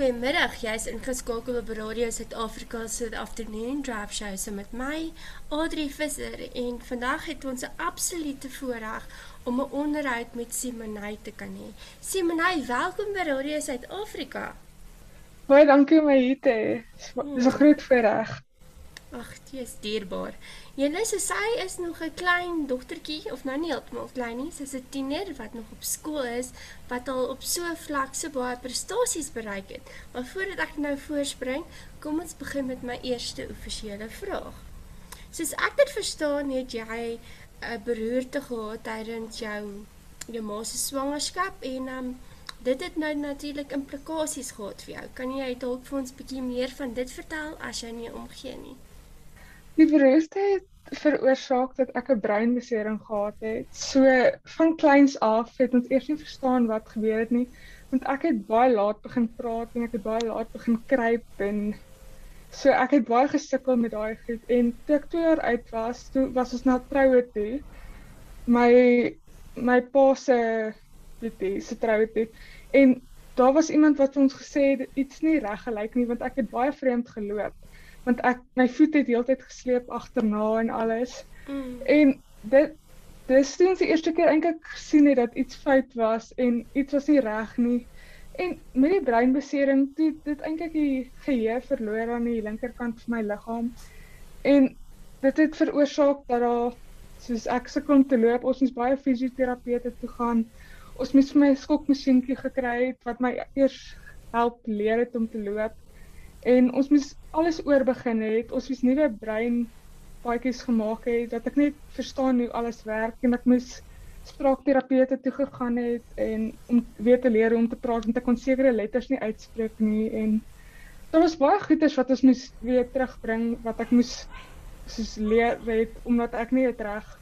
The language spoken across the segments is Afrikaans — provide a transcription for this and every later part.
Goeiemiddag. Jy's ingeskakel op Radio Suid-Afrika se Afternoon Drive Show so met my, Adri Visser, en vandag het ons 'n absolute voorreg om 'n onderhoud met Simonay te kan hê. Simonay, welkom by Radio Suid-Afrika. Baie dankie om my hier te hê. Dis 'n groot voorreg. Ag, jy is dierbaar. Julle sê sy is nog 'n klein dogtertjie of nou nie heeltemal klein nie, sy's 'n tiener wat nog op skool is, wat al op so vlak so baie prestasies bereik het. Maar voordat ek nou voorspring, kom ons begin met my eerste offisiële vraag. Soos ek dit verstaan, het jy 'n beroerte gehad tydens jou jou ma se swangerskap en um, dit het nou natuurlik implikasies gehad vir jou. Kan jy dalk vir ons 'n bietjie meer van dit vertel as jy nie omgee nie? Die beroerte het veroorsaak dat ek 'n breinbesering gehad het. So van kleins af het ons eers nie verstaan wat gebeur het nie, want ek het baie laat begin praat en ek het baie laat begin kruip en so ek het baie gesukkel met daai goed en toe ek 2 jaar oud was, toe was ons na troue toe. My my pa se dit se troue toe en daar was iemand wat ons gesê het iets nie reg gelyk nie want ek het baie vreemd geloop want ek my voet het heeltyd gesleep agterna en alles. Mm. En dit dis toe die eerste keer eintlik gesien het dat iets fout was en iets was nie reg nie. En met die breinbesering toe dit eintlik die geheue verloor aan die linkerkant van my liggaam. En dit het veroorsaak dat daar soos ek sukkel om te loop, ons moes baie fisioterapeute toe gaan. Ons moes vir my skokmasjienkie gekry het wat my eers help leer het om te loop. En ons moes alles oor begin het. Ons moes nuwe brein paadjies gemaak het dat ek net verstaan hoe alles werk en ek moes spraakterapeute toe gegaan het en om weer te leer om te praat want ek kon sekere letters nie uitspreek nie en daar was baie goeders wat ons moes weer terugbring wat ek moes soos leer weet omdat ek nie dit reg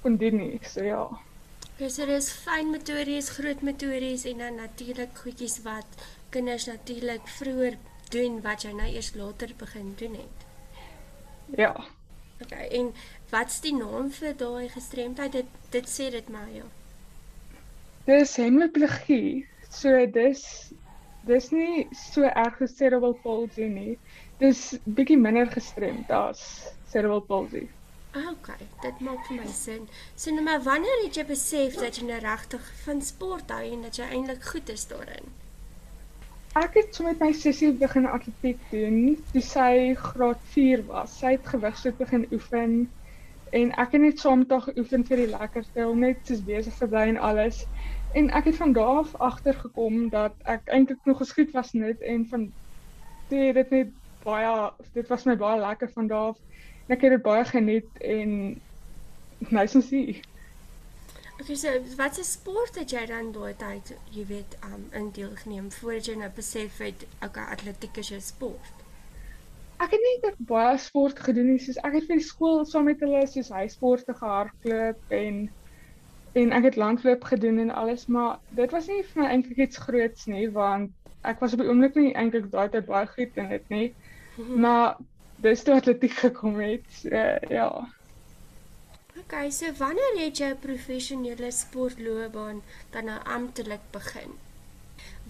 kon doen nie. So ja. Dis er is fyn metories, groot metories en dan natuurlik goedjies wat kinders natuurlik vroeër doen wat jy nou eers later begin doen het. Ja. OK, en wat's die naam vir daai gestremdheid? Dit dit sê dit maar ja. Dis hemiplegie. So dis dis nie so erg as cerebral palsy nie. Dis bietjie minder gestremd as cerebral palsy. Ah, OK, dit maak vir my sin. So nou maar wanneer het jy besef dat jy nou regtig van sport hou en dat jy eintlik goed is daarin? Ek het so met my sussie begin atletiek doen toe sy graad 4 was. Sy het gewigsit begin oefen en ek het net saam met haar geoefen vir die lekkerste om net soos besig te bly en alles. En ek het van daar af agtergekom dat ek eintlik nog geskied was net en van dit het net baie dit was my baie lekker van daar af. Ek het dit baie geniet en nou sien sy Okay, so wat se sport het jy dan daai tyd, jy weet, um in deel geneem voordat jy nou besef het okay, atletiek is jou sport? Ek het net baie sport gedoen, soos ek het vir die skool saam met hulle soos huissporte gehardloop en en ek het landloop gedoen en alles, maar dit was nie vir my eintlik iets groots nie, want ek was op die oomblik nie eintlik daai tyd baie goed in dit nie. Mhm. Maar dis toe atletiek gekom het. So, ja. Okay, so wanneer het jy 'n professionele sportloopbaan dan nou amptelik begin?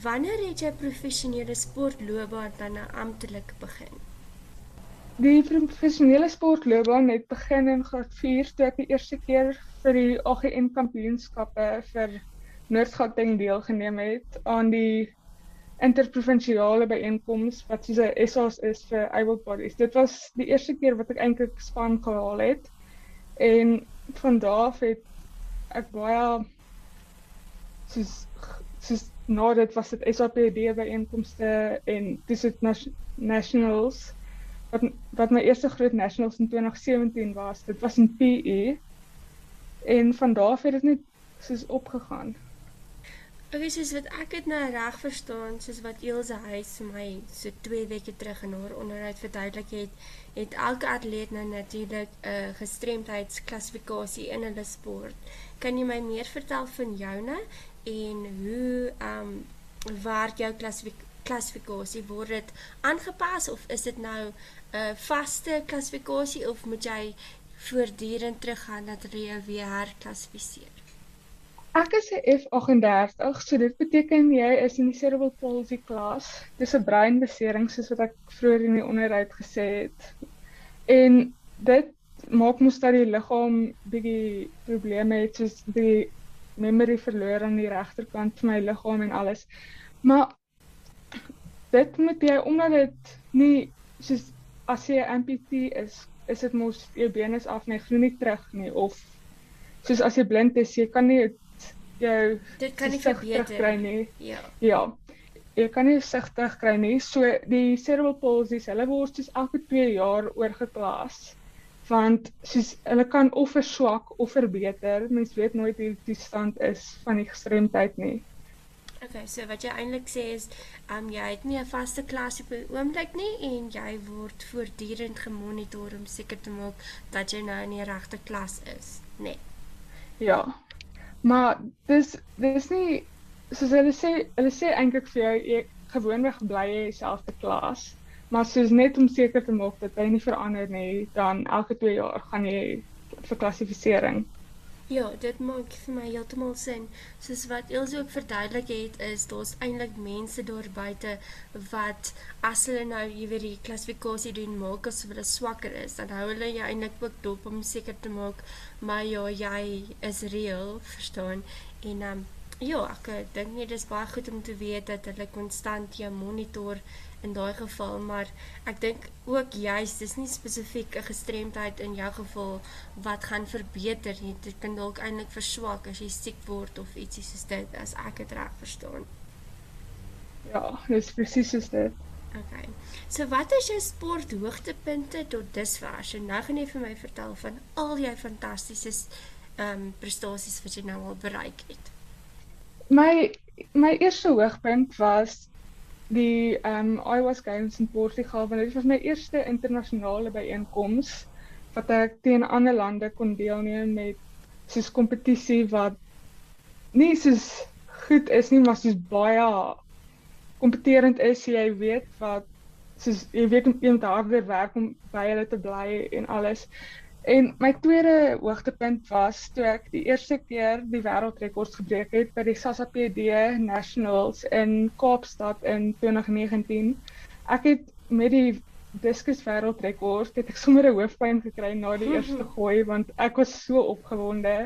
Wanneer het jy 'n professionele sportloopbaan dan nou amptelik begin? Die professionele sportloopbaan het begin in graad 4 toe ek die eerste keer vir die AGN kampioenskappe vir Noord-Gauteng deelgeneem het aan die interprovinsiale byeenkoms wat soos 'n SA's is vir able bodies. Dit was die eerste keer wat ek eintlik span gehaal het. En van daar het ek baie soos soos nou dit was dit SAPD by inkomste en dis dit nationals wat wat my eerste groot nationals in 2017 was. Dit was in PE. En van daar het dit net soos opgegaan. Okay, soos wat ek dit nou reg verstaan, soos wat Elsje Huys vir my so 2 weke terug in haar onderhoud verduidelik het, het elke atleet nou natuurlik 'n uh, gestremdheidsklassifikasie in hulle sport. Kan jy my meer vertel van joune en hoe ehm um, werk jou klassifikasie? Word dit aangepas of is dit nou 'n uh, vaste klassifikasie of moet jy voortdurend teruggaan dat jou weer herklassifiseer? Ek is 'n F38, so dit beteken jy is in die cerebral palsy klas. Dis 'n breinbesering soos wat ek vroeër in die onderhoud gesê het. En dit maak mos dat die liggaam bietjie probleme het soos die memory verloor aan die regterkant van my liggaam en alles. Maar dit moet jy omdat dit nie soos as jy 'n amputee is, is dit mos jou been is af, nee, groei nie terug nie of soos as jy blind is, jy kan nie jou dit kan nie verbeter kry nie. Ja. Ja. Jy kan nie sig terugkry nie. So die cerebral palsy, hulle word soos elke 2 jaar oorgeklas want soos hulle kan of verswak of verbeter. Mens weet nooit hoe die stand is van die gestremdheid nie. Okay, so wat jy eintlik sê is, um jy het nie 'n vaste klas op 'n oomblik nie en jy word voortdurend gemonitor om seker te maak dat jy nou in die regte klas is, nê? Nee. Ja. Maar dis dis nie soos hulle sê, hulle sê eintlik vir jou jy gewoonweg bly jy dieselfde klas, maar soos net om seker te maak dat hy nie verander nie, dan elke 2 jaar gaan jy vir klassifisering. Ja, dit maak vir my heeltemal sin. Soos wat Elsje ook verduidelik het, is daar's eintlik mense daar buite wat as hulle nou jy weet die klassifikasie doen maak as hulle swakker is, dan hou hulle jou eintlik ook dop om seker te maak maar ja, jy is reël, verstaan? En um ja, ek dink nie dis baie goed om te weet dat hulle konstant jou monitor in daai geval, maar ek dink ook juist dis nie spesifiek 'n gestremdheid in jou geval wat gaan verbeter nie. Dit kan dalk eintlik verswak as jy siek word of ietsie soos dit as ek dit reg verstaan. Ja, dis presies so dit. Okay. So wat is jou sport hoogtepunte tot dusver? So nou gaan jy vir my vertel van al jou fantastiese ehm um, prestasies wat jy nou al bereik het. My my eerste hoogtepunt was die ehm um, Iowa Games in Portugal want dit was my eerste internasionale byeenkoms wat ek teen ander lande kon deelneem met soos kompetisie wat nie soos goed is nie maar soos baie kompeterend is. Jy weet wat soos jy weet om iemand harder werk om by hulle te bly en alles En my tweede hoogtepunt was toe ek die eerste keer die wêreldrekord gebreek het by die SASAPD Nationals in Kaapstad in 2019. Ek het met die diskus wêreldrekord het ek sommer 'n hoofpyn gekry na die eerste gooi want ek was so opgewonde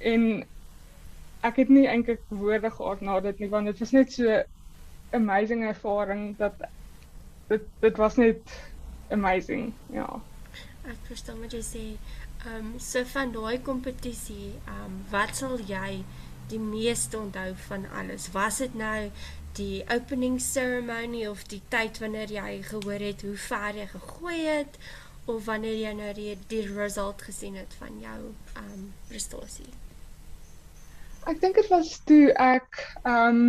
en ek het nie eintlik woorde gehad na dit nie want dit was net so amazing ervaring dat dit dit was net amazing ja Ek verstaan wat jy sê. Ehm um, so van daai kompetisie, ehm um, wat sal jy die meeste onthou van alles? Was dit nou die opening ceremony of die tyd wanneer jy gehoor het hoe ver jy gegooi het of wanneer jy nou die die result gesien het van jou ehm um, prestasie? Ek dink dit was toe ek ehm um,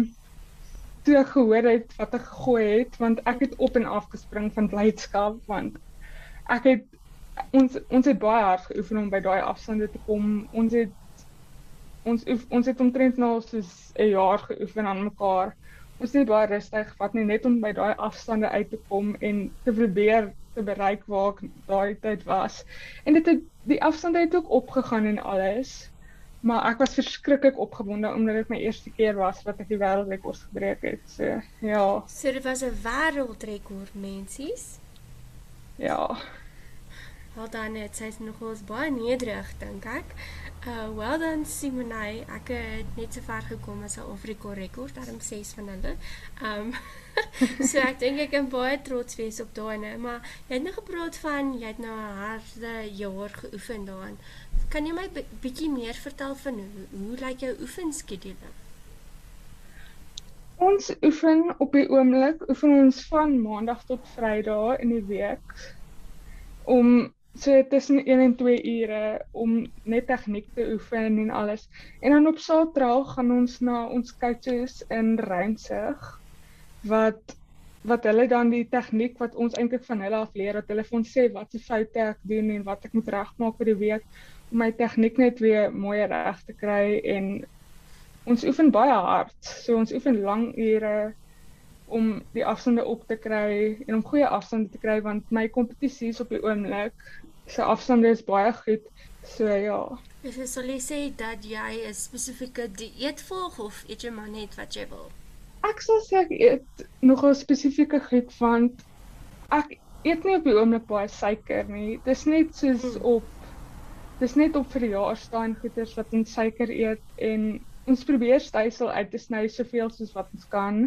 toe ek gehoor het wat ek gegooi het want ek het op en af gespring van blydskap want ek het ons ons het baie hard geoefen om by daai afstande te kom. Ons het ons ons het omtrent nou soos 'n jaar geoefen aan mekaar. Ons het baie rustig gevat nie net om by daai afstande uit te kom en te probeer te bereik waar ek daai tyd was. En dit het die afstande het ook opgegaan en alles. Maar ek was verskriklik opgewonde omdat dit my eerste keer was wat ek die wêreldrekord gebreek het. So, ja. So dit was 'n wêreldrekord, mensies. Ja. Wel dan het sy nogals baie nederig dink ek. Uh well done Simonay. Ek het net so ver gekom as 'n Afrika rekord, daarom 6 van hulle. Um so ek dink ek kan baie trots wees op daai nou, maar jy het nou gepraat van jy het nou 'n harde jaar geoefen daarin. Kan jy my bietjie meer vertel van hoe hoe lyk jou oefenskedule? Ons oefen op die oomblik, oefen ons van maandag tot Vrydag in die week om so tussen 1 en 2 ure om net tegniek te oefen en alles. En dan op Saterdag gaan ons na ons coaches in Reinsig wat wat hulle dan die tegniek wat ons eintlik van hulle af leer dat hulle vir ons sê wat se foute ek doen en wat ek moet regmaak vir die week om my tegniek net weer mooi reg te kry en ons oefen baie hard. So ons oefen lang ure om die afstande op te kry en om goeie afstande te kry want my kompetisies op die oomblik sy afstande is baie goed. So ja. Is dit sou jy sê dat jy 'n spesifieke dieet volg of eet jy maar net wat jy wil? Ek sal sê ek eet nogal spesifieke goed want ek eet nie op die oomblik baie suiker nie. Dis net soos hmm. op dis net op verjaarsdae en goeders wat ons suiker eet en ons probeer stysel uit te sny soveel soos wat ons kan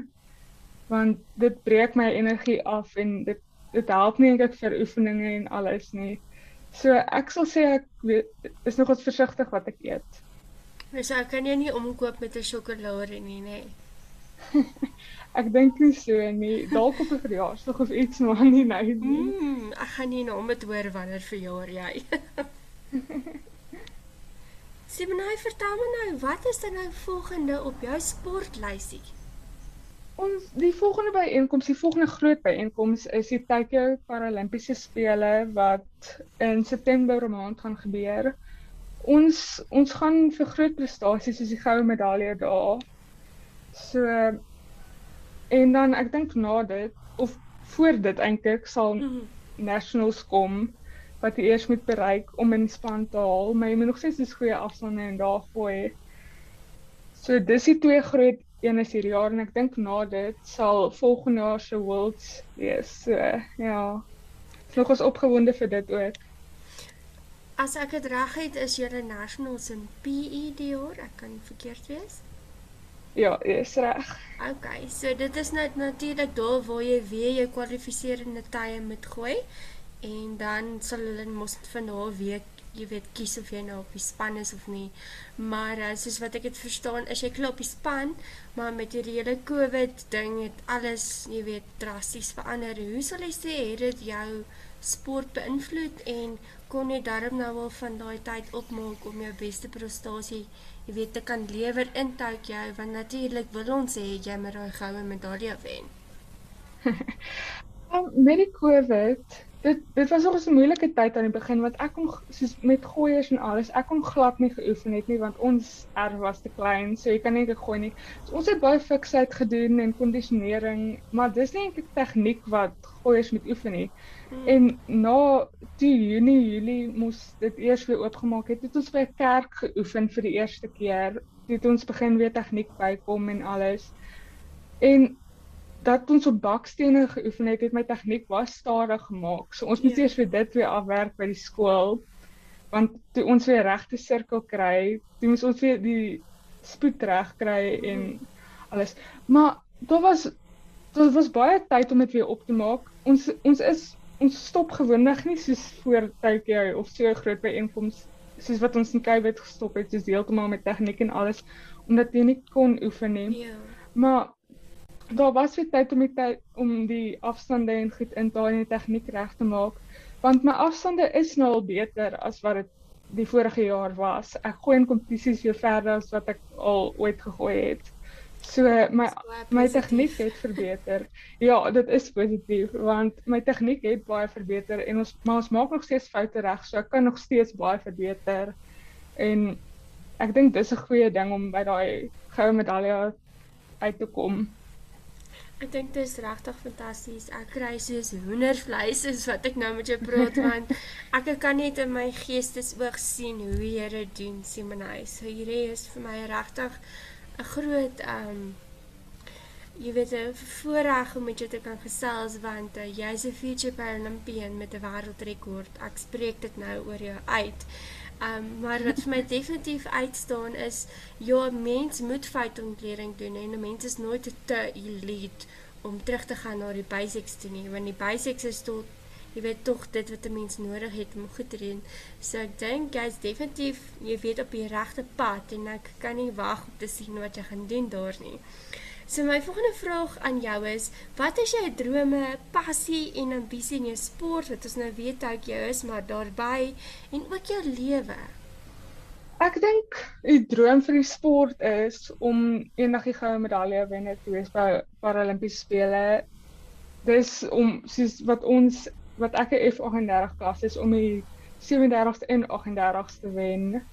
want dit breek my energie af en dit dit help nie eintlik vir oefeninge en alles nie. So ek sal sê ek weet is nog wat versigtig wat ek eet. Mens so, kan jy nie omkoop met 'n sjokolade nie, nê? ek dink nie so nie. Dalk op 'n verjaarsdag of iets maar nie nou nie. Mm, ek gaan nie nou met hoor wanneer verjaar jy. Simonai, vertel my nou, wat is dan nou volgende op jou sportlysie? Ons die volgende byeenkoms, die volgende groot byeenkoms is die Tokyo Paralimpiese spele wat in September maand gaan gebeur. Ons ons gaan vir groot prestasies soos die goue medalje daar. So en dan ek dink na dit of voor dit eintlik sal mm -hmm. nationals kom wat jy eers moet bereik om in span te haal, maar jy moet nog steeds 'n goeie afstande en daar gooi. So dis die twee groot een is hierdie jaar en ek dink na dit sal volgende jaar se Worlds wees. So ja. Nog ons opgewonde vir dit ook. As ek dit reg het, is julle nationals in PE die jaar. Ek kan verkeerd wees. Ja, is reg. Okay, so dit is net natuurlik daar waar jy weer jou kwalifiserende tye moet gooi en dan sal hulle mos van daar week jy weet kies of jy nou op die span is of nie. Maar uh, soos wat ek dit verstaan, is jy klaar op die span, maar met hierdie hele COVID ding het alles, jy weet, drasties verander. Hoe sal jy sê het dit jou sport beïnvloed en kon jy darm nou wel van daai tyd opmaak om jou beste prestasie jy weet te kan lewer in Tokyo want natuurlik wil ons hê jy moet daai goue medalje wen. um, met die COVID dit dit was nog 'n moeilike tyd aan die begin want ek kon soos met gooiers en alles, ek kon glad nie geoefen het nie want ons erf was te klein, so jy kan nie ek gooi nie. So ons het baie fiksheid gedoen en kondisionering, maar dis nie eintlik tegniek wat gooiers moet oefen nie. Hmm. En na die Junie, Julie moes dit eers weer oopgemaak het. Het ons by 'n kerk geoefen vir die eerste keer. Het ons begin weer tegniek bykom en alles. En dat ons op bakstene geoefen het, het my tegniek was stadig gemaak. So ons moet ja. eers vir dit weer afwerk by die skool. Want toe ons weer regte sirkel kry, toe moes ons weer die spoed reg kry en alles. Maar daar was daar was baie tyd om dit weer op te maak. Ons ons is ons stop gewoonlik nie soos voor tydjie of so groot byeenkoms soos wat ons in COVID gestop het, soos heeltemal met tegniek en alles omdat jy nie kon oefen nie. Ja. Maar daar was weer tyd om die tyd om die afstande en goed in te haal en die tegniek reg te maak want my afstande is nou al beter as wat dit die vorige jaar was. Ek gooi in kompetisies weer verder as wat ek al ooit gegooi het. So my my tegniek het verbeter. Ja, dit is positief want my tegniek het baie verbeter en ons maar ons maak nog steeds foute reg, so ek kan nog steeds baie verbeter. En ek dink dis 'n goeie ding om by daai goue medalje uit te kom. Ek dink dit is regtig fantasties. Ek kry soos hoendervleis soos wat ek nou met jou praat want ek kan net in my geestesoog sien hoe jy dit doen, Simonai. So hierdie is vir my regtig 'n groot um jy weet 'n voorreg om met jou te kan gesels want uh, jy's 'n future Paralympian met 'n wêreldrekord. Ek spreek dit nou oor jou uit. Um maar wat vir my definitief uitstaan is ja, mens moet feitontleding doen en 'n mens is nooit te elite om terug te gaan na die basics toe nie, want die basics is tot jy weet tog dit wat 'n mens nodig het om goed te doen. So ek dink jy's definitief jy weet op die regte pad en ek kan nie wag om te sien wat jy gaan doen daar nie. So my volgende vraag aan jou is, wat is jou drome, passie en ambisie in jou sport wat ons nou weet hoe jy is, maar daarbey en ook jou lewe? Ek dink die droom vir die sport is om eendag die goue medalje wenner te wees by Paralimpiese spele. Dis om soos wat ons wat ek 'n F38 klas is om die 37ste en 38ste wen.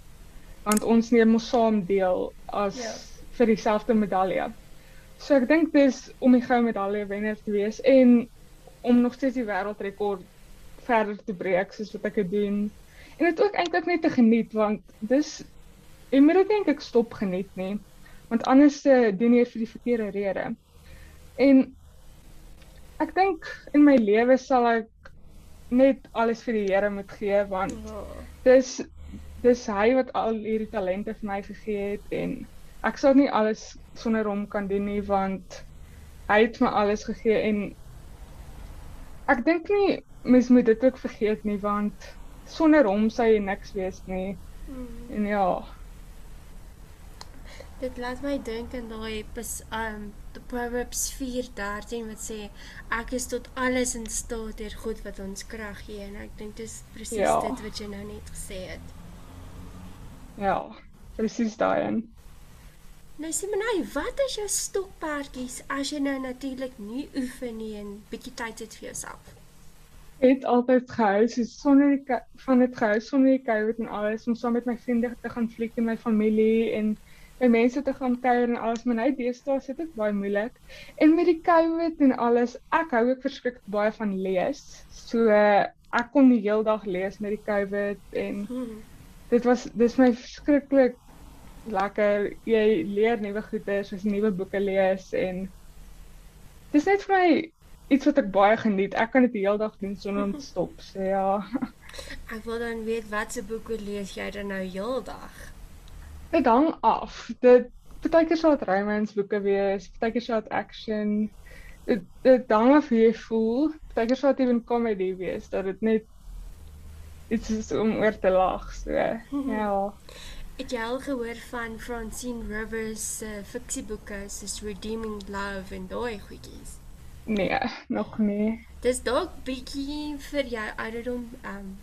Want ons neem mos saam deel as ja. vir dieselfde medalje. So ek dink dis om die goue medalje wenner te wees en om nog steeds die wêreldrekord verder te breek soos wat ek dit doen. En dit ook eintlik net te geniet want dis jy moet dit eintlik stop geniet nie. Want anders uh, doen jy vir die verkeerde rede. En ek dink in my lewe sal ek net alles vir die Here moet gee want ja. dis dis hy wat al hierdie talente vir my gegee het en ek sal nie alles sonder hom kan doen nie want hy het my alles gegee en ek dink nie mens moet dit ook vergeet nie want sonder hom sou jy niks wees nie. Mm. En ja. Dit laat my dink aan daai um the Proverbs 4:13 wat sê ek is tot alles in staat deur God wat ons krag gee en ek dink dis presies ja. dit wat jy nou net gesê het. Ja, presies daai een. Nou Simonai, wat is jou stokperdjies as jy nou natuurlik nie oefen nie en bietjie tyd het vir jouself? Het altyd gehou so sonder die van dit gehou sonder die COVID en alles om saam met my vriende te gaan fliek en my familie en by mense te gaan kuier en alles, maar nou deesdae sit dit baie moeilik. En met die COVID en alles, ek hou ook verskriklik baie van lees. So uh, ek kon die hele dag lees met die COVID en hmm. dit was dis my verskriklik lekker. Jy leer nuwe goeie, soos nuwe boeke lees en dis net vir my iets wat ek baie geniet. Ek kan dit die hele dag doen sonder om te stop. So ja. Ek wil dan weet watse boeke lees jy dan nou heeldag? Dit hang af. Dit partykeer sal dit romance boeke wees, partykeer sal dit action. Dit dit hang af hoe jy voel. Partykeer sal dit ewen comedy wees dat dit net iets is om oor te lag. So ja. Het jy al gehoor van Francine Rivers se uh, fiksieboeke soos Redeeming Love en daai goedjies? Nee, nog nie. Dis dalk bietjie vir jou ouderdom, um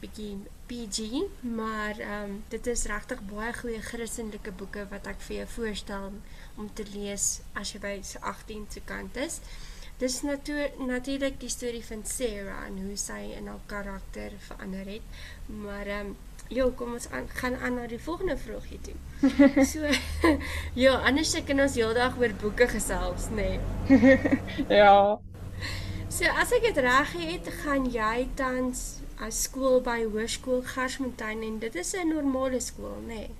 bietjie PG, maar ehm um, dit is regtig baie goeie Christelike boeke wat ek vir jou voorstel om te lees as jy by 18 se kant is. Dis natuur natuurlik die storie van Sarah en hoe sy in haar karakter verander het. Maar ehm um, ja, kom ons aan, gaan aan na die volgende vraagie toe. so ja, anders se kan ons heeldag oor boeke gesels, nê. Nee. ja. So as ek dit reg het, gaan jy tans 'n skool by Hoërskool Gersfontein en dit is 'n normale skool, nê? Nee.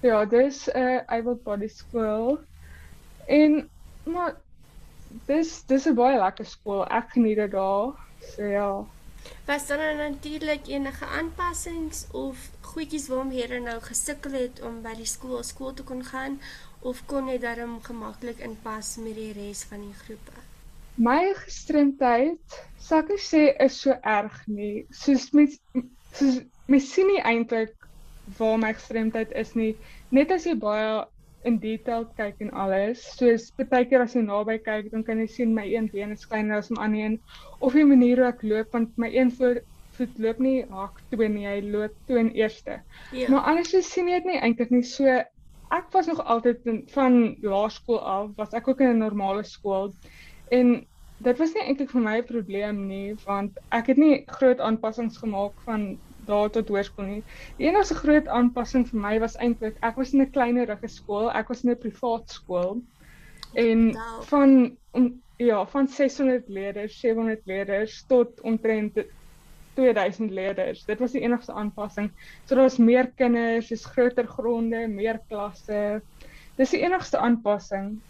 Ja, dis 'n uh, able body skool. En maar dis dis 'n baie lekker skool. Ek geniet dit daar. So ja. Was daar natuurlik enige aanpassings of goedjies waarmee jy nou gesukkel het om by die skool skool te kon gaan of kon jy daarom gemaklik inpas met die res van die groepe? my gestremdheid ek sê is so erg nie. Soos mens soos mens sien nie eintlik waar my gestremdheid is nie. Net as jy baie in detail kyk en alles, soos baie keer as jy naby kyk, dan kan jy sien my een been is kleiner as my ander een of die manier hoe ek loop want my een voet voet loop nie hak toe nie, hy loop toe in eerste. Ja. Maar anders sien jy dit nie eintlik nie so ek was nog altyd in, van laerskool af was ek ook in 'n normale skool En dit was nie eintlik vir my 'n probleem nie, want ek het nie groot aanpassings gemaak van daar tot hoërskool nie. Die enigste groot aanpassing vir my was eintlik ek was in 'n kleinerige skool, ek was in 'n privaat skool. En van om, ja, van 600 leerders, 700 leerders tot omtrent 2000 leerders. Dit was die enigste aanpassing. So daar was meer kinders, dis groter gronde, meer klasse. Dis die enigste aanpassing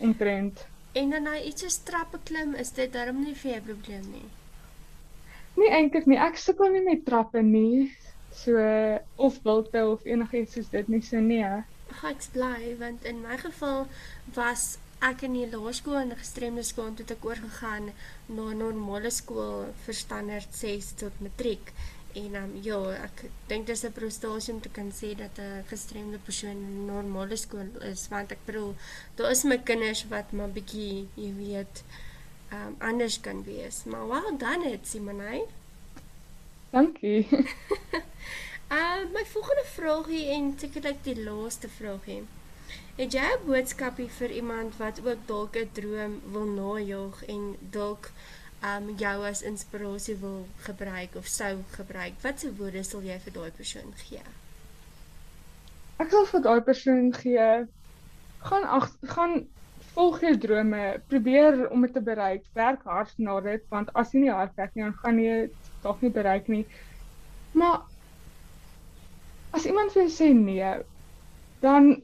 omtrent. En dan nou iets soos trappe klim, is dit darm nie vir jou probleem nie. Nee, eintlik nie. Ek sukkel nie met trappe nie. So of wilte of enigiets soos dit nie so nee. Ag ek bly want in my geval was ek in die laerskool en gestremde skool toe ek oorgegaan na normale skool vir standaard 6 tot matriek. En um, ja, ek dink dis 'n prestasie om te kan sê dat 'n gestremde persoon in 'n normale skool is, want ek bedoel, daar is my kinders wat maar bietjie, jy weet, um anders kan wees. Maar wel dan het Simonai. Dankie. uh my volgende vraagie en sekerlik die laaste vraagie. Het jy 'n boodskapie vir iemand wat ook dalk 'n droom wil najag en dalk um jou as inspirasie wil gebruik of sou gebruik, watse woorde sal jy vir daai persoon gee? Ek sal vir daai persoon gee gaan ag gaan volg jou drome, probeer om dit te bereik, werk hard na dit want as jy nie hard werk nie, dan gaan jy dit dalk nie bereik nie. Maar as iemand vir jou sê nee, dan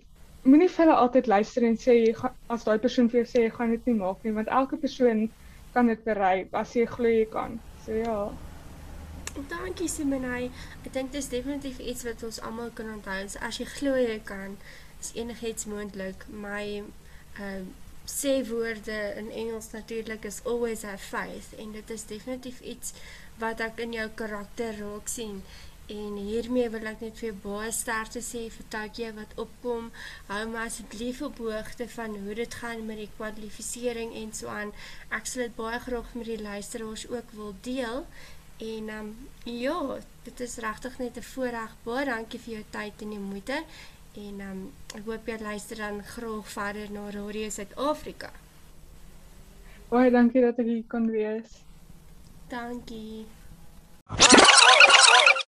moenie vir hulle altyd luister en sê jy gaan as daai persoon vir jou sê jy gaan dit nie maak nie, want elke persoon kan dit bereik as jy glo jy kan. So ja. Dankie Simonai. Ek dink dis definitief iets wat ons almal kan onthou. As jy glo jy kan, is enigiets moontlik. My uh sê woorde in Engels natuurlik is always have faith en dit is definitief iets wat ek in jou karakter raak sien. En hiermee wil ek net vir jou baie sterkte sê vir Tokyo wat opkom. Hou maar asseblief op hoogte van hoe dit gaan met die kwalifisering en so aan. Ek sal dit baie graag met die luisteraars ook wil deel. En ehm um, ja, dit is regtig net 'n voorreg. Baie dankie vir jou tyd en jou moeite. En um, ek hoop jy luister dan graag verder na Radio Suid-Afrika. Baie dankie dat ek hier kon wees. Dankie.